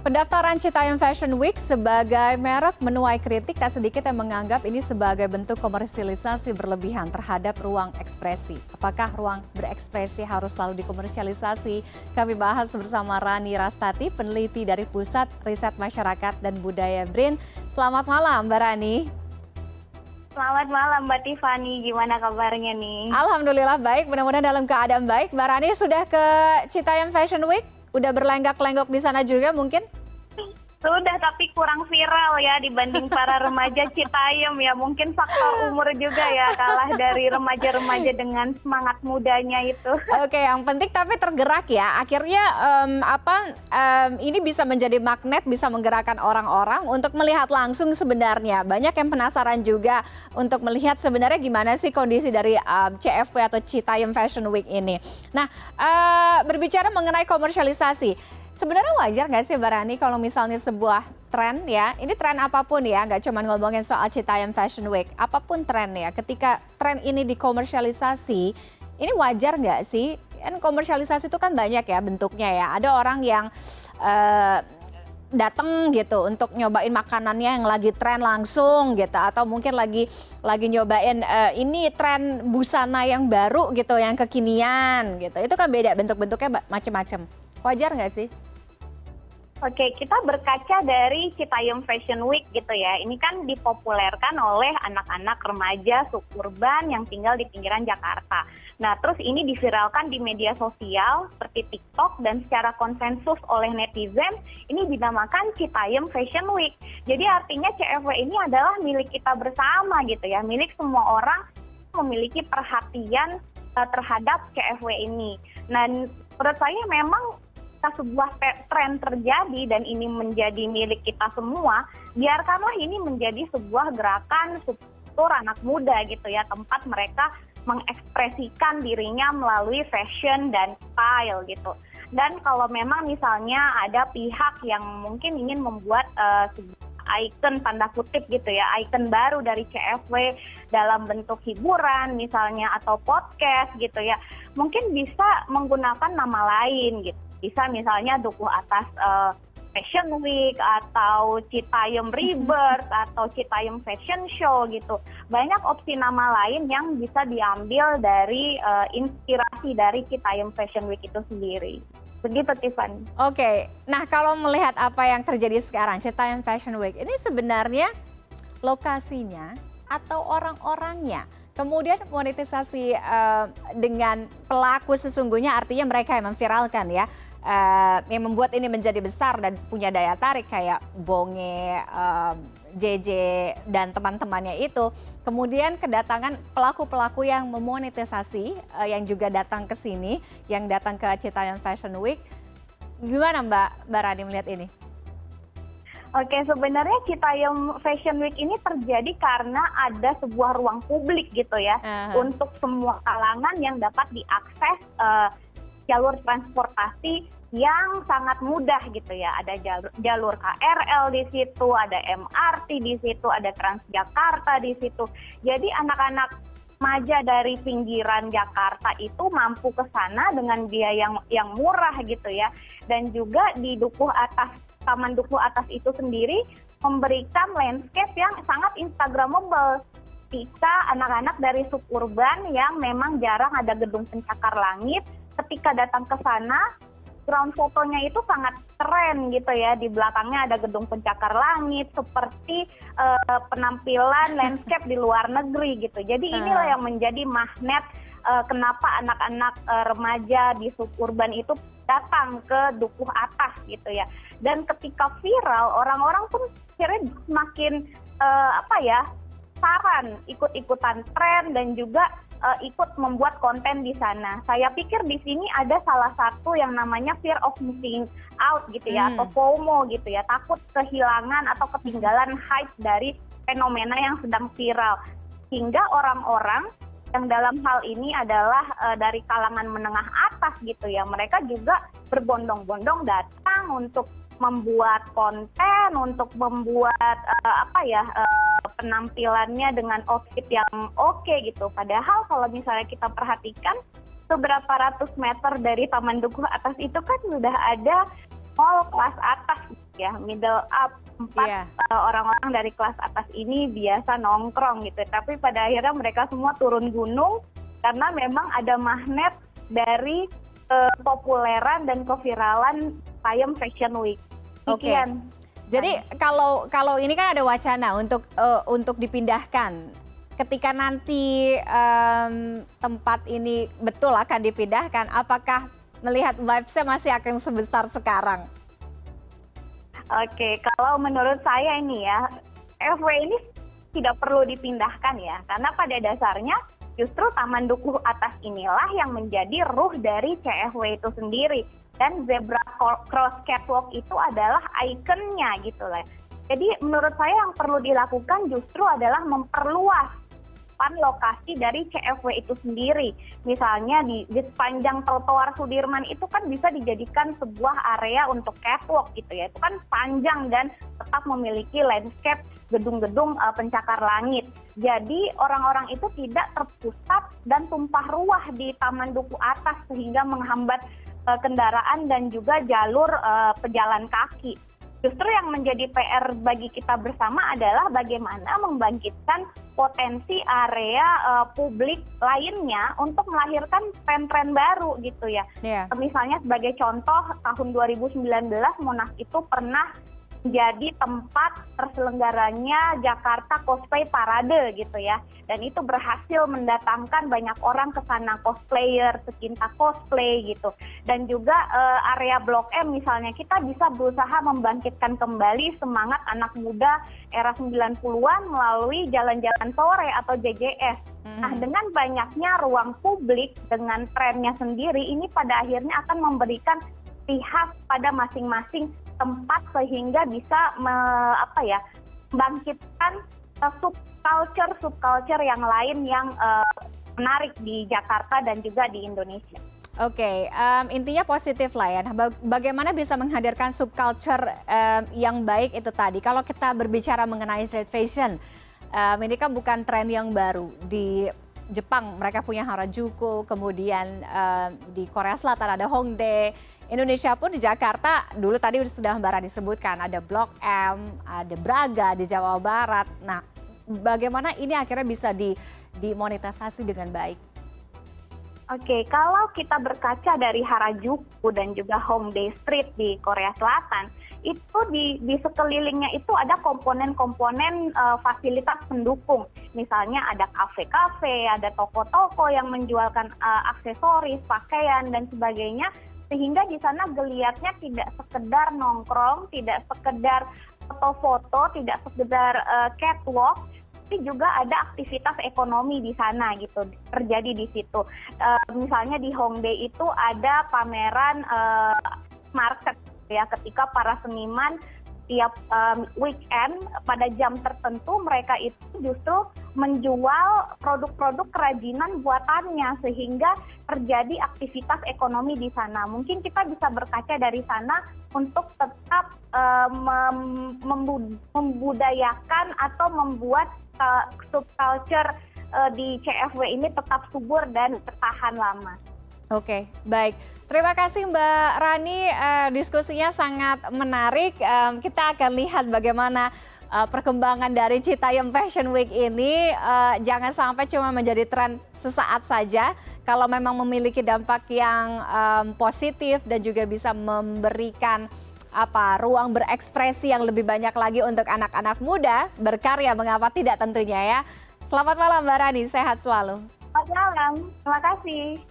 Pendaftaran Citayam Fashion Week sebagai merek menuai kritik tak sedikit yang menganggap ini sebagai bentuk komersialisasi berlebihan terhadap ruang ekspresi. Apakah ruang berekspresi harus selalu dikomersialisasi? Kami bahas bersama Rani Rastati, peneliti dari Pusat Riset Masyarakat dan Budaya BRIN. Selamat malam Mbak Rani. Selamat malam Mbak Tiffany, gimana kabarnya nih? Alhamdulillah baik, mudah-mudahan dalam keadaan baik. Mbak Rani sudah ke Citayam Fashion Week? Udah berlenggak-lenggok di sana juga mungkin? Sudah, tapi kurang viral ya dibanding para remaja Citayam ya. Mungkin faktor umur juga ya kalah dari remaja-remaja dengan semangat mudanya itu. Oke, yang penting tapi tergerak ya. Akhirnya um, apa um, ini bisa menjadi magnet, bisa menggerakkan orang-orang untuk melihat langsung sebenarnya. Banyak yang penasaran juga untuk melihat sebenarnya gimana sih kondisi dari um, CFW atau Citayam Fashion Week ini. Nah, uh, berbicara mengenai komersialisasi sebenarnya wajar nggak sih Mbak Rani kalau misalnya sebuah tren ya, ini tren apa pun ya, nggak cuma ngomongin soal Citayam Fashion Week, apa pun tren ya, ketika tren ini dikomersialisasi, ini wajar nggak sih? Kan komersialisasi itu kan banyak ya bentuknya ya. Ada orang yang uh, datang gitu untuk nyobain makanannya yang lagi tren langsung gitu atau mungkin lagi lagi nyobain uh, ini tren busana yang baru gitu yang kekinian gitu itu kan beda bentuk-bentuknya macam-macam wajar nggak sih? Oke, kita berkaca dari Citayam Fashion Week gitu ya. Ini kan dipopulerkan oleh anak-anak remaja suburban yang tinggal di pinggiran Jakarta. Nah, terus ini diviralkan di media sosial seperti TikTok dan secara konsensus oleh netizen, ini dinamakan Citayam Fashion Week. Jadi artinya CFW ini adalah milik kita bersama gitu ya, milik semua orang memiliki perhatian uh, terhadap CFW ini. Nah, menurut saya memang ketika sebuah tren terjadi dan ini menjadi milik kita semua, biarkanlah ini menjadi sebuah gerakan subkultur anak muda gitu ya, tempat mereka mengekspresikan dirinya melalui fashion dan style gitu. Dan kalau memang misalnya ada pihak yang mungkin ingin membuat uh, icon tanda kutip gitu ya, icon baru dari CFW dalam bentuk hiburan misalnya atau podcast gitu ya, mungkin bisa menggunakan nama lain gitu bisa misalnya dukuh atas uh, Fashion Week atau Citayam Rebirth atau Citayam Fashion Show gitu. Banyak opsi nama lain yang bisa diambil dari uh, inspirasi dari Citayam Fashion Week itu sendiri. Begitu Tiffany. Oke, okay. nah kalau melihat apa yang terjadi sekarang Citayam Fashion Week ini sebenarnya lokasinya atau orang-orangnya kemudian monetisasi uh, dengan pelaku sesungguhnya artinya mereka yang memviralkan ya uh, yang membuat ini menjadi besar dan punya daya tarik kayak Bonge, uh, JJ dan teman-temannya itu. Kemudian kedatangan pelaku-pelaku yang memonetisasi uh, yang juga datang ke sini, yang datang ke Citayam Fashion Week. Gimana Mbak Mbak Rani melihat ini? Oke, sebenarnya Citayam Fashion Week ini terjadi karena ada sebuah ruang publik gitu ya, uh -huh. untuk semua kalangan yang dapat diakses uh, jalur transportasi yang sangat mudah gitu ya. Ada jalur, jalur KRL di situ, ada MRT di situ, ada Transjakarta di situ. Jadi anak-anak maja dari pinggiran Jakarta itu mampu ke sana dengan biaya yang yang murah gitu ya. Dan juga di dukuh atas Taman Dukuh atas itu sendiri memberikan landscape yang sangat instagramable ketika anak-anak dari suburban yang memang jarang ada gedung pencakar langit ketika datang ke sana ground fotonya itu sangat keren gitu ya. Di belakangnya ada gedung pencakar langit seperti uh, penampilan landscape di luar negeri gitu. Jadi inilah yang menjadi magnet uh, kenapa anak-anak uh, remaja di suburban itu datang ke dukuh atas gitu ya. Dan ketika viral orang-orang pun akhirnya semakin uh, apa ya saran ikut-ikutan tren dan juga ikut membuat konten di sana. Saya pikir di sini ada salah satu yang namanya fear of missing out gitu ya, hmm. atau FOMO gitu ya, takut kehilangan atau ketinggalan hype dari fenomena yang sedang viral. Hingga orang-orang yang dalam hal ini adalah uh, dari kalangan menengah atas gitu ya, mereka juga berbondong-bondong datang untuk membuat konten, untuk membuat uh, apa ya uh, penampilannya dengan outfit yang oke okay, gitu. Padahal kalau misalnya kita perhatikan beberapa ratus meter dari Taman Dukuh atas itu kan sudah ada mall kelas atas ya, middle up empat yeah. Iya. uh, orang-orang dari kelas atas ini biasa nongkrong gitu. Tapi pada akhirnya mereka semua turun gunung karena memang ada magnet dari uh, populeran dan keviralan Payem Fashion Week. Oke. Okay. Jadi kalau kalau ini kan ada wacana untuk uh, untuk dipindahkan. Ketika nanti um, tempat ini betul akan dipindahkan, apakah melihat vibes-nya masih akan sebesar sekarang? Oke, kalau menurut saya ini ya, FW ini tidak perlu dipindahkan ya, karena pada dasarnya justru Taman Dukuh atas inilah yang menjadi ruh dari CFW itu sendiri. Dan zebra cross catwalk itu adalah ikonnya gitu lah. Jadi menurut saya yang perlu dilakukan justru adalah memperluas delapan lokasi dari CFW itu sendiri. Misalnya di, di sepanjang trotoar Sudirman itu kan bisa dijadikan sebuah area untuk catwalk gitu ya. Itu kan panjang dan tetap memiliki landscape gedung-gedung uh, pencakar langit. Jadi orang-orang itu tidak terpusat dan tumpah ruah di Taman Duku atas sehingga menghambat uh, kendaraan dan juga jalur uh, pejalan kaki justru yang menjadi PR bagi kita bersama adalah bagaimana membangkitkan potensi area uh, publik lainnya untuk melahirkan tren-tren baru gitu ya. Yeah. Misalnya sebagai contoh tahun 2019 Monas itu pernah menjadi tempat terselenggaranya Jakarta Cosplay Parade gitu ya. Dan itu berhasil mendatangkan banyak orang ke sana cosplayer, pecinta cosplay gitu. Dan juga uh, area Blok M misalnya kita bisa berusaha membangkitkan kembali semangat anak muda era 90-an melalui jalan-jalan sore atau JJS. Hmm. Nah, dengan banyaknya ruang publik dengan trennya sendiri ini pada akhirnya akan memberikan pihak pada masing-masing tempat sehingga bisa me, apa ya bangkitkan uh, subculture subculture yang lain yang uh, menarik di Jakarta dan juga di Indonesia. Oke, okay, um, intinya positif lah ya. Nah, bagaimana bisa menghadirkan subculture um, yang baik itu tadi? Kalau kita berbicara mengenai street fashion, um, ini kan bukan tren yang baru di Jepang. Mereka punya Harajuku, kemudian um, di Korea Selatan ada Hongdae, Indonesia pun di Jakarta dulu tadi sudah Mbak Rani disebutkan ada Blok M, ada Braga di Jawa Barat. Nah, bagaimana ini akhirnya bisa di dimonetisasi dengan baik? Oke, kalau kita berkaca dari Harajuku dan juga Hongdae Street di Korea Selatan, itu di, di sekelilingnya itu ada komponen-komponen uh, fasilitas pendukung. Misalnya ada kafe-kafe, ada toko-toko yang menjualkan uh, aksesoris, pakaian, dan sebagainya sehingga di sana geliatnya tidak sekedar nongkrong, tidak sekedar foto-foto, tidak sekedar uh, catwalk, tapi juga ada aktivitas ekonomi di sana gitu terjadi di situ. Uh, misalnya di Hongdae itu ada pameran uh, market ya ketika para seniman tiap um, weekend pada jam tertentu mereka itu justru menjual produk-produk kerajinan buatannya sehingga terjadi aktivitas ekonomi di sana. Mungkin kita bisa berkaca dari sana untuk tetap mem membudayakan atau membuat uh, subculture uh, di CFW ini tetap subur dan bertahan lama. Oke, baik. Terima kasih Mbak Rani, uh, diskusinya sangat menarik. Um, kita akan lihat bagaimana uh, perkembangan dari Citayam Fashion Week ini. Uh, jangan sampai cuma menjadi tren sesaat saja. Kalau memang memiliki dampak yang um, positif dan juga bisa memberikan apa ruang berekspresi yang lebih banyak lagi untuk anak-anak muda berkarya, mengapa tidak tentunya ya. Selamat malam Mbak Rani, sehat selalu. Selamat malam, terima kasih.